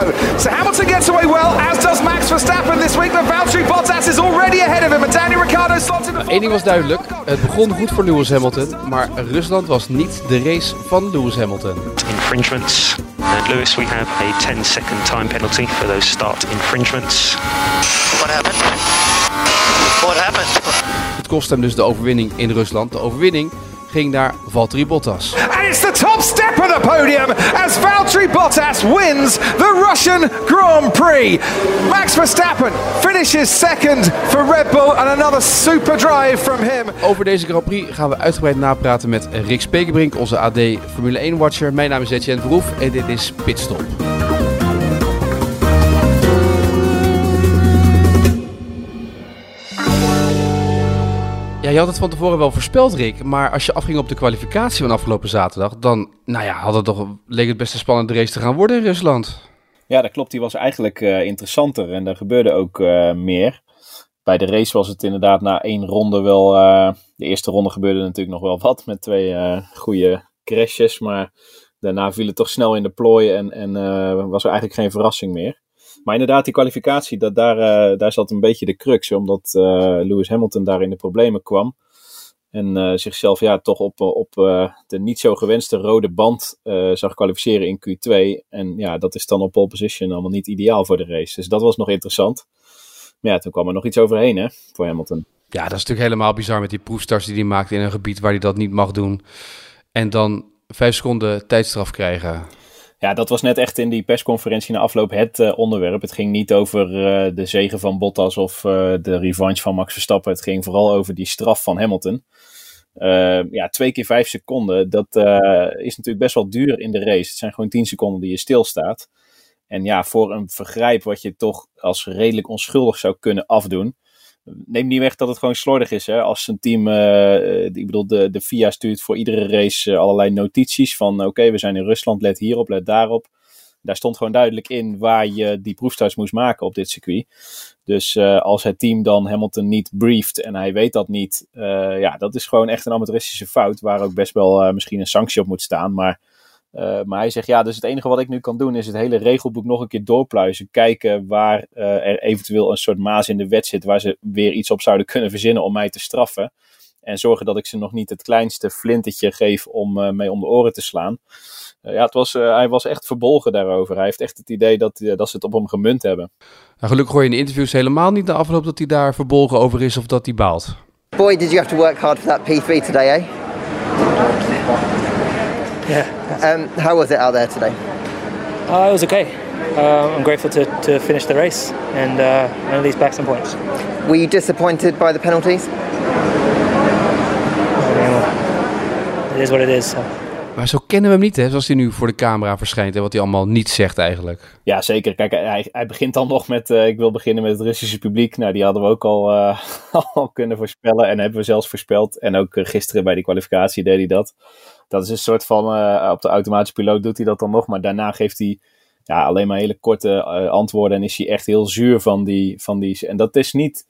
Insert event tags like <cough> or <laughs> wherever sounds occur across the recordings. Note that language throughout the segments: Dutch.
go. So Hamilton gets away well, as does Max Verstappen this week, but Valtteri Bottas is already ahead of him. And Daniel Ricciardo slots in the Eén ding was duidelijk. Het begon goed voor Lewis Hamilton, maar Rusland was niet de race van Lewis Hamilton. infringements. And Lewis, we have a 10 second time penalty for those start infringements. What happened? What happened? Het kost hem dus de overwinning in Rusland. De overwinning ging naar Valtteri Bottas. And it's the top step of the podium as Valtteri Bottas wins the Russian Grand Prix. Max Verstappen finishes second for Red Bull and another super drive from him. Over deze Grand Prix gaan we uitgebreid napraten met Rick Spekerbrink, onze AD Formule 1-watcher. Mijn naam is Etienne Verhoef en dit is Pitstop. Ja, je had het van tevoren wel voorspeld, Rick. Maar als je afging op de kwalificatie van afgelopen zaterdag, dan nou ja, had het toch, leek het best een spannende race te gaan worden in Rusland. Ja, dat klopt. Die was eigenlijk eh, interessanter en er gebeurde ook eh, meer. Bij de race was het inderdaad na één ronde wel. eh, de eerste ronde gebeurde natuurlijk nog wel wat met twee goede crashes. Maar daarna viel het toch snel in de plooi en, en was er eigenlijk geen verrassing meer. Maar inderdaad, die kwalificatie, dat, daar, eh, daar zat een beetje de crux. Omdat eh, Lewis Hamilton daar in de problemen kwam. En eh, zichzelf ja, toch op, op de niet zo gewenste rode band zag kwalificeren in Q2. En ja, dat is dan op pole position allemaal niet ideaal voor de race. Dus dat was nog interessant. Maar ja, toen kwam er nog iets overheen hè, voor Hamilton. Ja, dat is natuurlijk helemaal bizar met die proefstarts die hij maakt in een gebied waar hij dat niet mag doen. En dan vijf seconden tijdstraf krijgen. Ja, dat was net echt in die persconferentie na afloop het eh, onderwerp. Het ging niet over eh, de zegen van Bottas of eh, de revanche van Max Verstappen. Het ging vooral over die straf van Hamilton. Ja, twee keer vijf seconden, dat is natuurlijk best wel duur in de race. Het zijn gewoon tien seconden die je stilstaat. En ja, voor een vergrijp wat je toch als redelijk onschuldig zou kunnen afdoen. Neem niet weg dat het gewoon slordig is. Hè? Als een team, eh, ik bedoel, de, de FIA stuurt voor iedere race eh, allerlei notities van oké, we zijn in Rusland, let hierop, let daarop. Daar stond gewoon duidelijk in waar je die proefstarts moest maken op dit circuit. Dus als het team dan Hamilton niet brieft en hij weet dat niet, ja, dat is gewoon echt een amateuristische fout. Waar ook best wel misschien een sanctie op moet staan. Maar, eh, maar hij zegt, ja, dus het enige wat ik nu kan doen is het hele regelboek nog een keer doorpluizen. Kijken waar eh, er eventueel een soort maas in de wet zit waar ze weer iets op zouden kunnen verzinnen om mij te straffen. En zorgen dat ik ze nog niet het kleinste flintertje geef om eh, mee om de oren te slaan. Eh, ja, het was, eh, hij was echt verbolgen daarover. Hij heeft echt het idee dat, eh, dat ze het op hem gemunt hebben. Nou, gelukkig hoor je in de interviews helemaal niet de afloop dat hij daar verbolgen over is of dat hij baalt. Boy, did you have to work hard for that P3 today, eh? Yeah, Um, how was it out there today? uh, it was okay. Um, I'm grateful to, to finish the race and uh, and at least back some points. Were you disappointed by the penalties? It is what it is. so. Maar zo kennen we hem niet, hè, zoals hij nu voor de camera verschijnt en wat hij allemaal niet zegt eigenlijk. Ja, zeker. Kijk, hij, hij begint dan nog met: eh, Ik wil beginnen met het Russische publiek. Nou, die hadden we ook al, eh, <laughs> al kunnen voorspellen. En hebben we zelfs voorspeld. En ook eh, gisteren bij die kwalificatie deed hij dat. Dat is een soort van: eh, op de automatische piloot doet hij dat dan nog. Maar daarna geeft hij ja, alleen maar hele korte eh, antwoorden. En is hij echt heel zuur van die. Van die en dat is niet.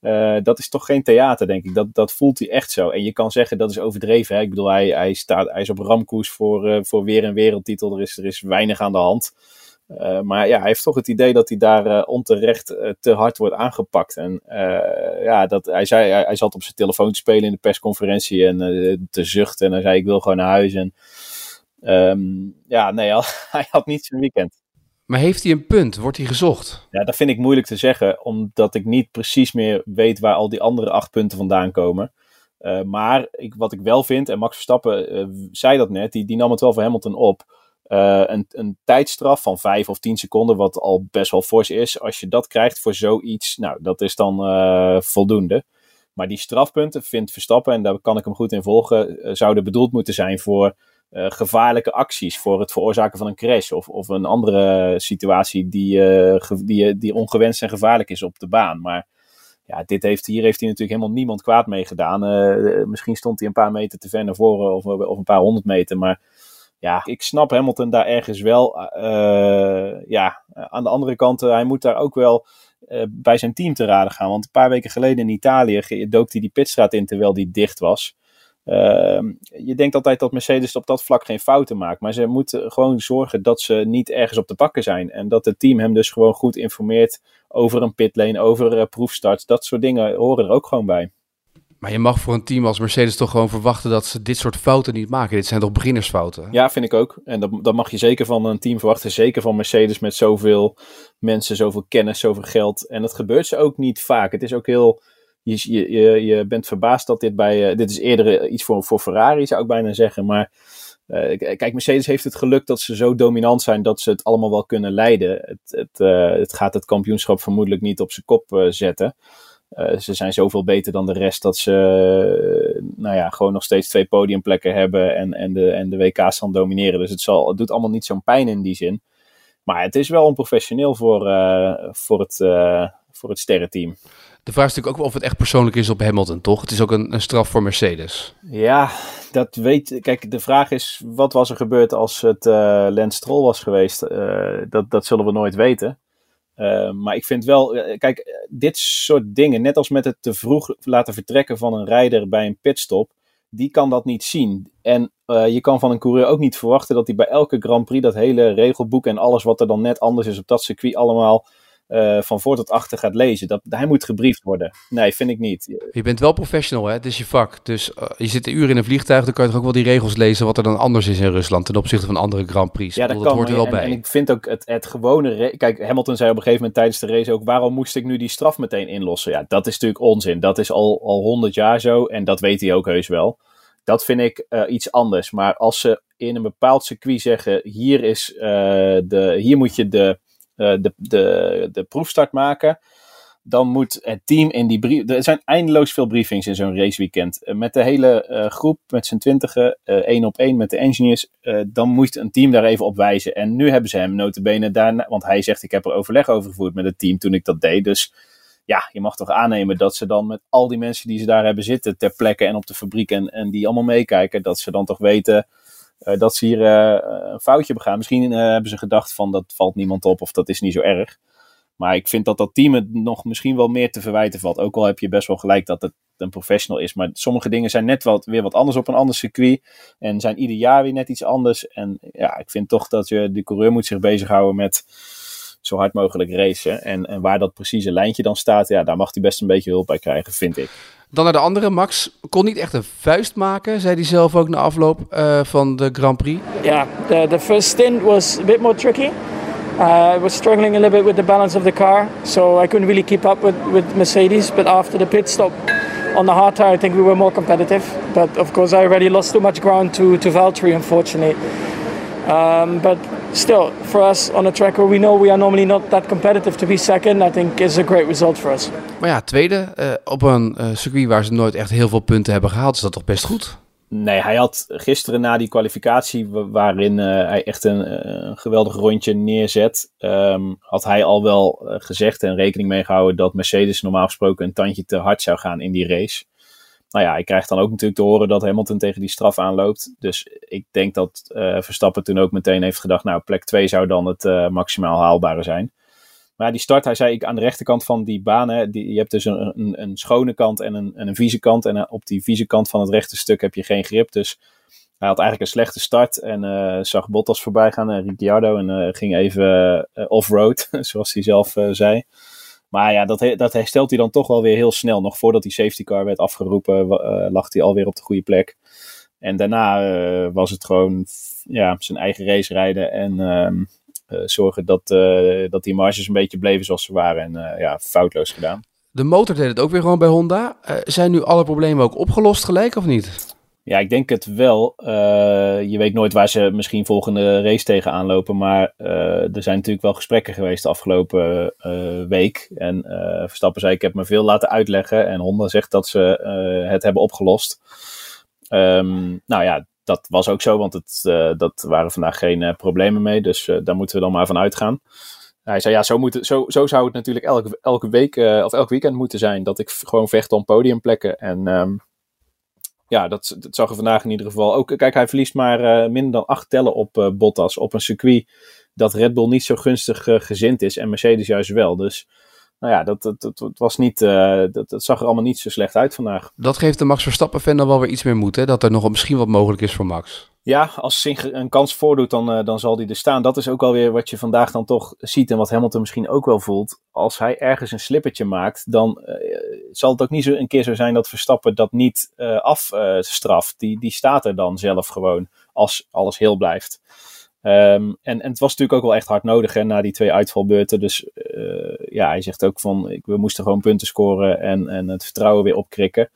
eh, dat is toch geen theater, denk ik. Dat, dat voelt hij echt zo. En je kan zeggen dat is overdreven. Hè? Ik bedoel, hij, hij, staat, hij is op ramkoers voor, voor weer een wereldtitel. Er is, er is weinig aan de hand. Uh, maar ja, hij heeft toch het idee dat hij daar uh, onterecht uh, te hard wordt aangepakt. En ja, dat, hij, zei, hij, hij, zat op zijn telefoon te spelen in de persconferentie en te zuchten. En hij zei: Ik wil gewoon naar huis. En um, ja, nee, <laughs> hij had niet zijn weekend. Maar heeft hij een punt? Wordt hij gezocht? Ja, dat vind ik moeilijk te zeggen, omdat ik niet precies meer weet waar al die andere acht punten vandaan komen. Maar ik, wat ik wel vind, en Max Verstappen zei dat net, die, die nam het wel voor Hamilton op. Uh, een, een tijdstraf van vijf of tien seconden, wat al best wel fors is. Als je dat krijgt voor zoiets, nou, dat is dan voldoende. Maar die strafpunten vindt Verstappen, en daar kan ik hem goed in volgen, zouden bedoeld moeten zijn voor gevaarlijke acties, voor het veroorzaken van een crash of, of een andere situatie die, die, die ongewenst en gevaarlijk is op de baan. Maar ja, dit heeft, hier heeft hij natuurlijk helemaal niemand kwaad mee gedaan. Misschien stond hij een paar meter te ver naar voren of, of een paar honderd meter, maar ja, ik snap Hamilton daar ergens wel. ja, aan de andere kant, hij moet daar ook wel bij zijn team te raden gaan. Want een paar weken geleden in Italië dook hij die pitstraat in terwijl die dicht was. Ehm, je denkt altijd dat Mercedes op dat vlak geen fouten maakt. Maar ze moeten gewoon zorgen dat ze niet ergens op te pakken zijn. En dat het team hem dus gewoon goed informeert over een pitlane, over proefstarts. Dat soort dingen horen er ook gewoon bij. Maar je mag voor een team als Mercedes toch gewoon verwachten dat ze dit soort fouten niet maken. Dit zijn toch beginnersfouten? Ja, vind ik ook. En dat, dat mag je zeker van een team verwachten. Zeker van Mercedes met zoveel mensen, zoveel kennis, zoveel geld. En dat gebeurt ze ook niet vaak. Het is ook heel je, je, je bent verbaasd dat dit bij. Uh, dit is eerder eh, iets voor, voor Ferrari, zou ik bijna zeggen. Maar uh, kijk, Mercedes heeft het geluk dat ze zo dominant zijn dat ze het allemaal wel kunnen leiden. Het, het, het gaat het kampioenschap vermoedelijk niet op zijn kop zetten. Ze zijn zoveel beter dan de rest dat ze nou ja, gewoon nog steeds twee podiumplekken hebben en, en, de, en de WK's dan domineren. Dus het, zal, het doet allemaal niet zo'n pijn in die zin. Maar het is wel onprofessioneel voor, voor, het, voor het sterrenteam. De vraag is natuurlijk ook of het echt persoonlijk is op Hamilton, toch? Het is ook een, een straf voor Mercedes. Ja, dat weet. Kijk, de vraag is: wat was er gebeurd als het uh, Lance Stroll was geweest? Uh, dat, dat zullen we nooit weten. Uh, maar ik vind wel, kijk, dit soort dingen, net als met het te vroeg laten vertrekken van een rijder bij een pitstop, die kan dat niet zien. En je kan van een coureur ook niet verwachten dat hij bij elke Grand Prix dat hele regelboek en alles wat er dan net anders is op dat circuit allemaal uh, van voor tot achter gaat lezen. Dat, hij moet gebriefd worden. Nee, vind ik niet. Je bent wel professional, hè? Het is je vak. Dus uh, je zit een uur in een vliegtuig, dan kan je toch ook wel die regels lezen wat er dan anders is in Rusland ten opzichte van andere Grand Prix. Ja, dat, hoort er wel en, bij. En ik vind ook het, het gewone... Kijk, Hamilton zei op een gegeven moment tijdens de race ook... waarom moest ik nu die straf meteen inlossen? Ja, dat is natuurlijk onzin. Dat is al al honderd jaar zo en dat weet hij ook heus wel. Dat vind ik uh, iets anders. Maar als ze in een bepaald circuit zeggen... hier, is, de, hier moet je de eh, de, de, de proefstart maken dan moet het team in die brief. Er zijn eindeloos veel briefings in zo'n raceweekend. Uh, met de hele uh, groep, met z'n twintigen, één op één met de engineers. dan moet een team daar even op wijzen. En nu hebben ze hem notabene daarna. Want hij zegt: Ik heb er overleg over gevoerd met het team toen ik dat deed. Dus ja, je mag toch aannemen dat ze dan met al die mensen die ze daar hebben zitten ter plekke en op de fabriek en, en die allemaal meekijken, dat ze dan toch weten dat ze hier uh, een foutje begaan. Misschien uh, hebben ze gedacht van dat valt niemand op of dat is niet zo erg. Maar ik vind dat dat team het nog misschien wel meer te verwijten valt. Ook al heb je best wel gelijk dat het een professional is. Maar sommige dingen zijn net wat, weer wat anders op een ander circuit. En zijn ieder jaar weer net iets anders. En ja, ik vind toch dat je, de coureur moet zich bezighouden met zo hard mogelijk racen. En, en waar dat precieze lijntje dan staat, ja, daar mag hij best een beetje hulp bij krijgen, vind ik. Dan naar de andere, Max kon niet echt een vuist maken, zei hij zelf ook na afloop uh, van de Grand Prix. Yeah, the, the first stint was a bit more tricky. Uh, I was struggling a little bit with the balance of the car, so I couldn't really keep up with, with Mercedes. But after the pit stop on the hard tire, I think we were more competitive. But of course, I already lost too much ground to, to Valtteri, unfortunately. Um, but still, for us on a track where we know we are normally not that competitive to be second, I think is a great result for us. Maar ja, tweede, uh, op een uh, circuit waar ze nooit echt heel veel punten hebben gehaald, is dat toch best goed? Nee, hij had gisteren na die kwalificatie, waarin uh, hij echt een, een, geweldig rondje neerzet, um, had hij al wel gezegd en rekening mee gehouden dat Mercedes normaal gesproken een tandje te hard zou gaan in die race nou ja, hij krijgt dan ook natuurlijk te horen dat Hamilton tegen die straf aanloopt. Dus ik denk dat uh, Verstappen toen ook meteen heeft gedacht, nou, plek 2 zou dan het uh, maximaal haalbare zijn. Maar die start, hij zei ik aan de rechterkant van die baan, die, je hebt dus een, een, schone kant en een, en een vieze kant. En op die vieze kant van het rechte stuk heb je geen grip. Dus hij had eigenlijk een slechte start en zag Bottas voorbij gaan en Ricciardo en ging even off-road, <laughs> zoals hij zelf zei. Maar ja, dat, dat herstelt hij dan toch wel weer heel snel. Nog voordat die safety car werd afgeroepen, uh, lag hij alweer op de goede plek. En daarna uh, was het gewoon ja, zijn eigen race rijden en uh, zorgen dat, dat die marges een beetje bleven zoals ze waren. En ja, foutloos gedaan. De motor deed het ook weer gewoon bij Honda. zijn nu alle problemen ook opgelost gelijk of niet? Ja, ik denk het wel. Uh, je weet nooit waar ze misschien volgende race tegen aanlopen. Maar uh, er zijn natuurlijk wel gesprekken geweest de afgelopen uh, week. En Verstappen zei: Ik heb me veel laten uitleggen. En Honda zegt dat ze het hebben opgelost. Um, nou ja, dat was ook zo, want het, dat waren vandaag geen problemen mee. Dus daar moeten we dan maar van uitgaan. Hij zei: Ja, zo, moet zo, zo zou het natuurlijk elke, elke week of elk weekend moeten zijn. Dat ik gewoon vecht om podiumplekken. En. Um, ja, dat, zag er vandaag in ieder geval ook. Kijk, hij verliest maar uh, minder dan acht tellen op uh, Bottas. Op een circuit dat Red Bull niet zo gunstig uh, gezind is. En Mercedes juist wel. Dus nou ja, dat, dat, dat, dat was niet, uh, dat, dat zag er allemaal niet zo slecht uit vandaag. Dat geeft de Max Verstappen-fan dan wel weer iets meer moed, hè? Dat er nog misschien wat mogelijk is voor Max. Ja, als zich een kans voordoet, dan, uh, dan zal die er staan. Dat is ook alweer wat je vandaag dan toch ziet en wat Hamilton misschien ook wel voelt. Als hij ergens een slippertje maakt, dan uh, zal het ook niet zo een keer zo zijn dat Verstappen dat niet afstraft. die, die staat er dan zelf gewoon als alles heel blijft. Um, en, en het was natuurlijk ook wel echt hard nodig hè, na die twee uitvalbeurten. Dus uh, ja, hij zegt ook van ik, we moesten gewoon punten scoren en, en het vertrouwen weer opkrikken.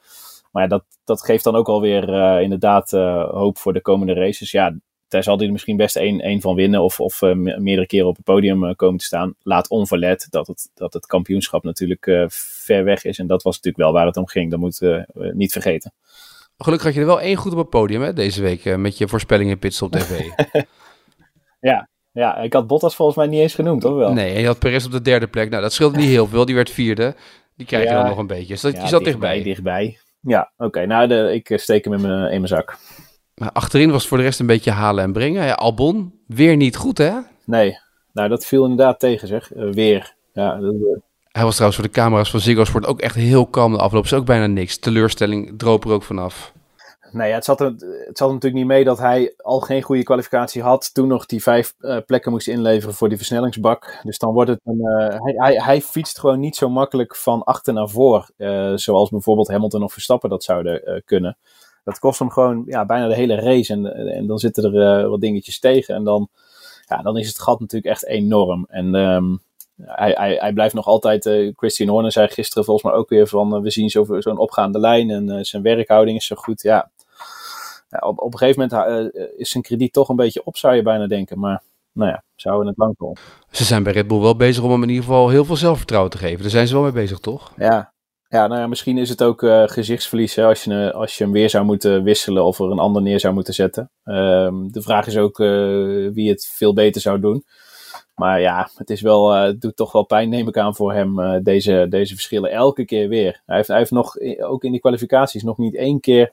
Maar ja, dat, dat geeft dan ook alweer uh, inderdaad uh, hoop voor de komende races. Ja, daar zal hij er misschien best één, één van winnen of, of meerdere keren op het podium komen te staan. Laat onverlet dat het, dat het kampioenschap natuurlijk ver weg is. En dat was natuurlijk wel waar het om ging. Dat moeten we niet vergeten. Gelukkig had je er wel één goed op het podium hè, deze week met je voorspellingen Pitstop TV. <laughs> Ja, ja, ik had Bottas volgens mij niet eens genoemd, toch wel? Nee, je had Perez op de derde plek. Nou, dat scheelde niet heel veel. Die werd vierde. Die krijg je ja, dan nog een beetje. Dus dat, ja, je zat dichtbij. Dichtbij, Ja, oké. Okay. Nou, de, ik steek hem in mijn, in mijn zak. Maar achterin was het voor de rest een beetje halen en brengen. Ja, Albon, weer niet goed, hè? Nee. Nou, dat viel inderdaad tegen, zeg. Uh, weer. Ja, dat, uh... Hij was trouwens voor de camera's van Ziggo Sport ook echt heel kalm de afloop. Is ook bijna niks. Teleurstelling droop er ook vanaf. Nee, het zat, er, het zat natuurlijk niet mee dat hij al geen goede kwalificatie had. Toen nog die vijf uh, plekken moest inleveren voor die versnellingsbak. Dus dan wordt het een. Uh, hij, hij, hij, fietst gewoon niet zo makkelijk van achter naar voor. Uh, zoals bijvoorbeeld Hamilton of Verstappen dat zouden kunnen. Dat kost hem gewoon ja, bijna de hele race. En, en dan zitten er wat dingetjes tegen. En dan, ja, dan is het gat natuurlijk echt enorm. En. Um, hij, hij, hij, blijft nog altijd. Christian Horner zei gisteren volgens mij ook weer van. We zien zo'n zo opgaande lijn en zijn werkhouding is zo goed. Ja, ja, op, op een gegeven moment uh, is zijn krediet toch een beetje op, zou je bijna denken. Maar nou ja, zouden het lang komen. Ze zijn bij Red Bull wel bezig om hem in ieder geval heel veel zelfvertrouwen te geven. Daar zijn ze wel mee bezig, toch? Ja, ja, nou ja, misschien is het ook uh, gezichtsverlies hè, als, je, als je hem weer zou moeten wisselen of er een ander neer zou moeten zetten. Um, de vraag is ook uh, wie het veel beter zou doen. Maar ja, het, is wel, uh, het doet toch wel pijn, neem ik aan, voor hem, deze, deze verschillen elke keer weer. Hij heeft, hij heeft nog, ook in die kwalificaties, nog niet één keer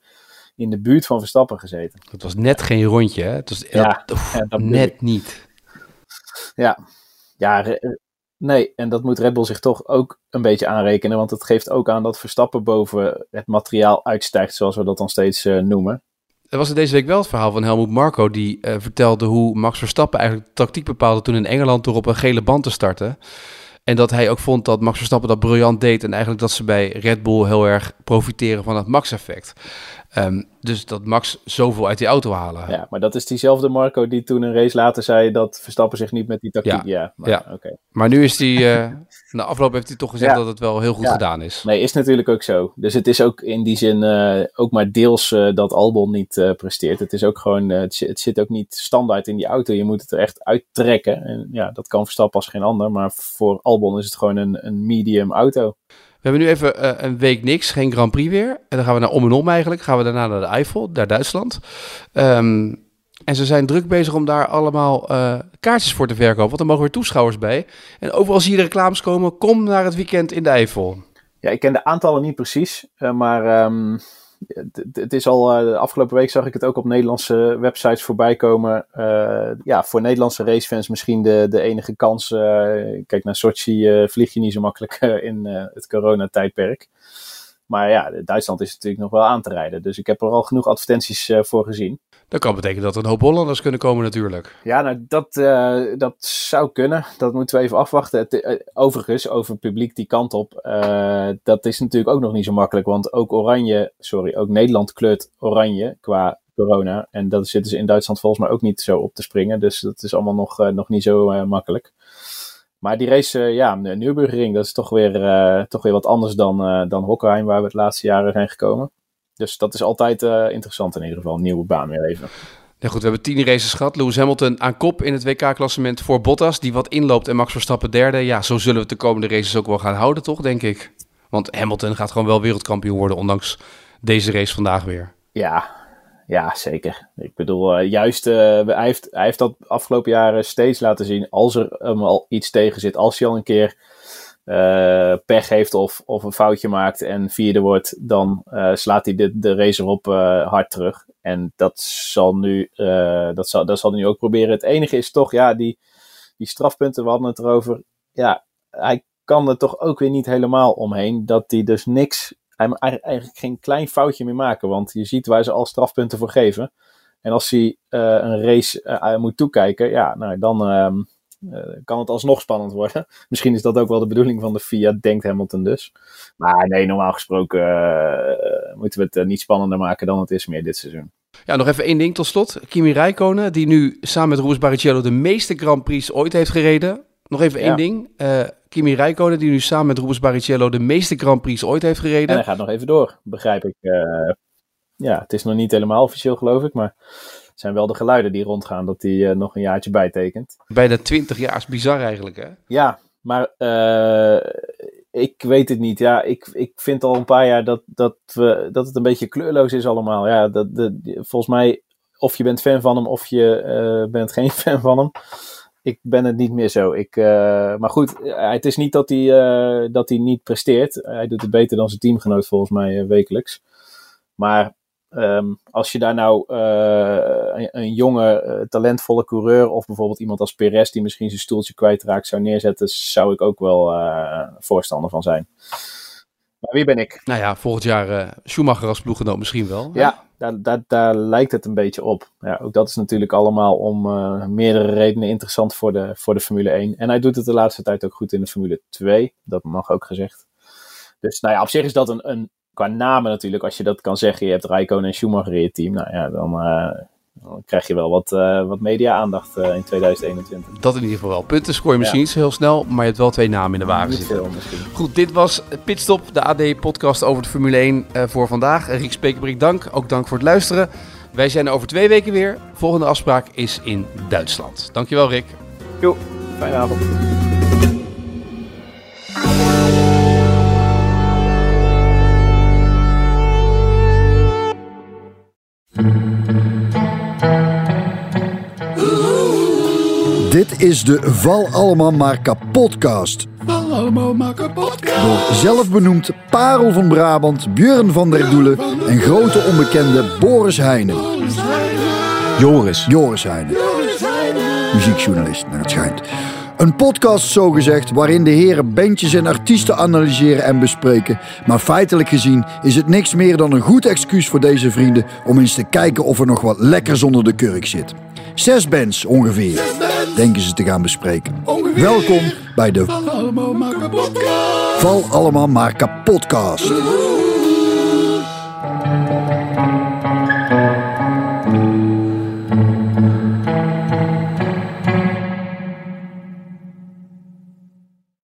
in de buurt van Verstappen gezeten. Het was net geen rondje, hè? Het was ja, dat, ja, net niet. Ja, ja nee, en dat moet Red Bull zich toch ook een beetje aanrekenen, want het geeft ook aan dat Verstappen boven het materiaal uitstijgt, zoals we dat dan steeds uh, noemen. Er was er deze week wel het verhaal van Helmoet Marco, die uh, vertelde hoe Max Verstappen eigenlijk de tactiek bepaalde toen in Engeland door op een gele band te starten. En dat hij ook vond dat Max Verstappen dat briljant deed. En eigenlijk dat ze bij Red Bull heel erg profiteren van het Max-effect. Um, dus dat Max zoveel uit die auto halen. Ja, maar dat is diezelfde Marco die toen een race later zei dat Verstappen zich niet met die tactiek... Ja, ja, maar, ja. Okay. maar nu is hij... Uh, <laughs> na afloop heeft hij toch gezegd ja. dat het wel heel goed gedaan is. Nee, is natuurlijk ook zo. Dus het is ook in die zin uh, ook maar deels uh, dat Albon niet presteert. Het is ook gewoon... Het, het, zit ook niet standaard in die auto. Je moet het er echt uittrekken. En ja, dat kan Verstappen als geen ander. Maar voor Albon is het gewoon een, een medium auto. We hebben nu even uh, een week niks, geen Grand Prix weer. En dan gaan we naar om en om eigenlijk. Gaan we daarna naar de Eifel, naar Duitsland. Um, en ze zijn druk bezig om daar allemaal uh, kaartjes voor te verkopen. Want er mogen weer toeschouwers bij. En overal zie je de reclames komen. Kom naar het weekend in de Eifel. Ja, ik ken de aantallen niet precies. Uh, maar um, het is al, uh, de afgelopen week zag ik het ook op Nederlandse websites voorbij komen. Uh, ja, voor Nederlandse racefans misschien de, de enige kans. Kijk, naar Sochi vlieg je niet zo makkelijk in het coronatijdperk. Maar ja, Duitsland is natuurlijk nog wel aan te rijden. Dus ik heb er al genoeg advertenties voor gezien. Dat kan betekenen dat er een hoop Hollanders kunnen komen natuurlijk. Ja, nou, dat, uh, dat zou kunnen. Dat moeten we even afwachten. Het, uh, overigens, over publiek die kant op. Dat is natuurlijk ook nog niet zo makkelijk. Want ook Oranje, sorry, ook Nederland kleurt Oranje qua corona. En dat zitten ze in Duitsland volgens mij ook niet zo op te springen. Dus dat is allemaal nog, nog niet zo makkelijk. Maar die race, ja, Nürburgring, dat is toch weer, toch weer wat anders dan, dan Hockenheim, waar we het laatste jaren zijn gekomen. Dus dat is altijd interessant in ieder geval. Een nieuwe baan weer even. Ja, goed, we hebben tien races gehad. Lewis Hamilton aan kop in het WK-klassement voor Bottas, die wat inloopt en Max Verstappen derde. Ja, zo zullen we het de komende races ook wel gaan houden, toch, denk ik? Want Hamilton gaat gewoon wel wereldkampioen worden, ondanks deze race vandaag weer. Ja, ja zeker. Ik bedoel, uh, juist, uh, hij, heeft, hij heeft dat afgelopen jaren steeds laten zien. Als er hem al iets tegen zit, als hij al een keer pech heeft of, of een foutje maakt en vierde wordt, dan slaat hij de, de race uh, hard terug. En dat zal, nu, dat, zal, dat zal hij nu ook proberen. Het enige is toch, ja, die, die strafpunten, we hadden het erover. Ja, hij kan er toch ook weer niet helemaal omheen dat hij dus niks, eigenlijk- eigenlijk geen klein foutje meer maken. Want je ziet waar ze al strafpunten voor geven. En als hij eh, een race eh, moet toekijken, ja, nou, dan ehm, eh, kan het alsnog spannend worden. <laughs> Misschien is dat ook wel de bedoeling van de FIA, denkt Hamilton dus. Maar nee, normaal gesproken moeten we het niet spannender maken dan het is meer dit seizoen. Ja, nog even één ding tot slot. Kimi Räikkönen, die nu samen met Rubens Barrichello de meeste Grand Prix ooit heeft gereden. Nog even één Ja. ding. Eh, Kimi Räikkönen, die nu samen met Rubens Barrichello de meeste Grand Prix ooit heeft En gereden. hij gaat nog even door, begrijp ik. Eh, ja, het is nog niet helemaal officieel, geloof ik. Maar het zijn wel de geluiden die rondgaan dat hij eh, nog een jaartje bijtekent. Bijna 20 jaar is bizar eigenlijk, hè? Ja, maar ik weet het niet. Ja, ik, ik vind al een paar jaar dat, dat, we, dat het een beetje kleurloos is allemaal. Ja, dat, dat, volgens mij, of je bent fan van hem of je bent geen <laughs> fan van hem. Ik ben het niet meer zo. Ik, eh, maar goed, eh, het is niet dat hij, eh, dat hij niet presteert. Hij doet het beter dan zijn teamgenoot volgens mij wekelijks. Maar ehm, als je daar nou een, een jonge, talentvolle coureur of bijvoorbeeld iemand als Perez die misschien zijn stoeltje kwijtraakt zou neerzetten, zou ik ook wel voorstander van zijn. Maar wie ben ik? Nou ja, volgend jaar Schumacher als ploeggenoot misschien wel. Ja, daar, lijkt het een beetje op. Ja, ook dat is natuurlijk allemaal om eh, meerdere redenen interessant voor de, voor de Formule 1. En hij doet het de laatste tijd ook goed in de Formule 2. Dat mag ook gezegd. Dus nou ja, op zich is dat een, een qua namen natuurlijk. Als je dat kan zeggen, je hebt Raikkonen en Schumacher in je team. Nou ja, dan, eh, dan krijg je wel wat, eh, wat media-aandacht eh, in 2021. Dat in ieder geval wel. Punten scoor je misschien Ja. niet zo heel snel, maar je hebt wel twee namen in de wagen zitten. veel. Goed, dit was Pitstop, de AD-podcast over de Formule 1 eh, voor vandaag. Riek Spekerbrik, dank. Ook dank voor het luisteren. Wij zijn er over twee weken weer. Volgende afspraak is in Duitsland. Dankjewel, Rick. Jo, fijne avond. Is de Val Allemaal Maar Kapotcast. Door zelfbenoemd Parel van Brabant, Björn van der Doelen en grote onbekende Boris Heijnen. Joris. Joris Heijnen. Muziekjournalist, naar het schijnt. Een podcast zogezegd waarin de heren bandjes en artiesten analyseren en bespreken. Maar feitelijk gezien is het niks meer dan een goed excuus voor deze vrienden om eens te kijken of er nog wat lekkers onder de kurk zit. Zes bands ongeveer, denken ze te gaan bespreken. Welkom bij de Val Allemaal Maar Kapotcast.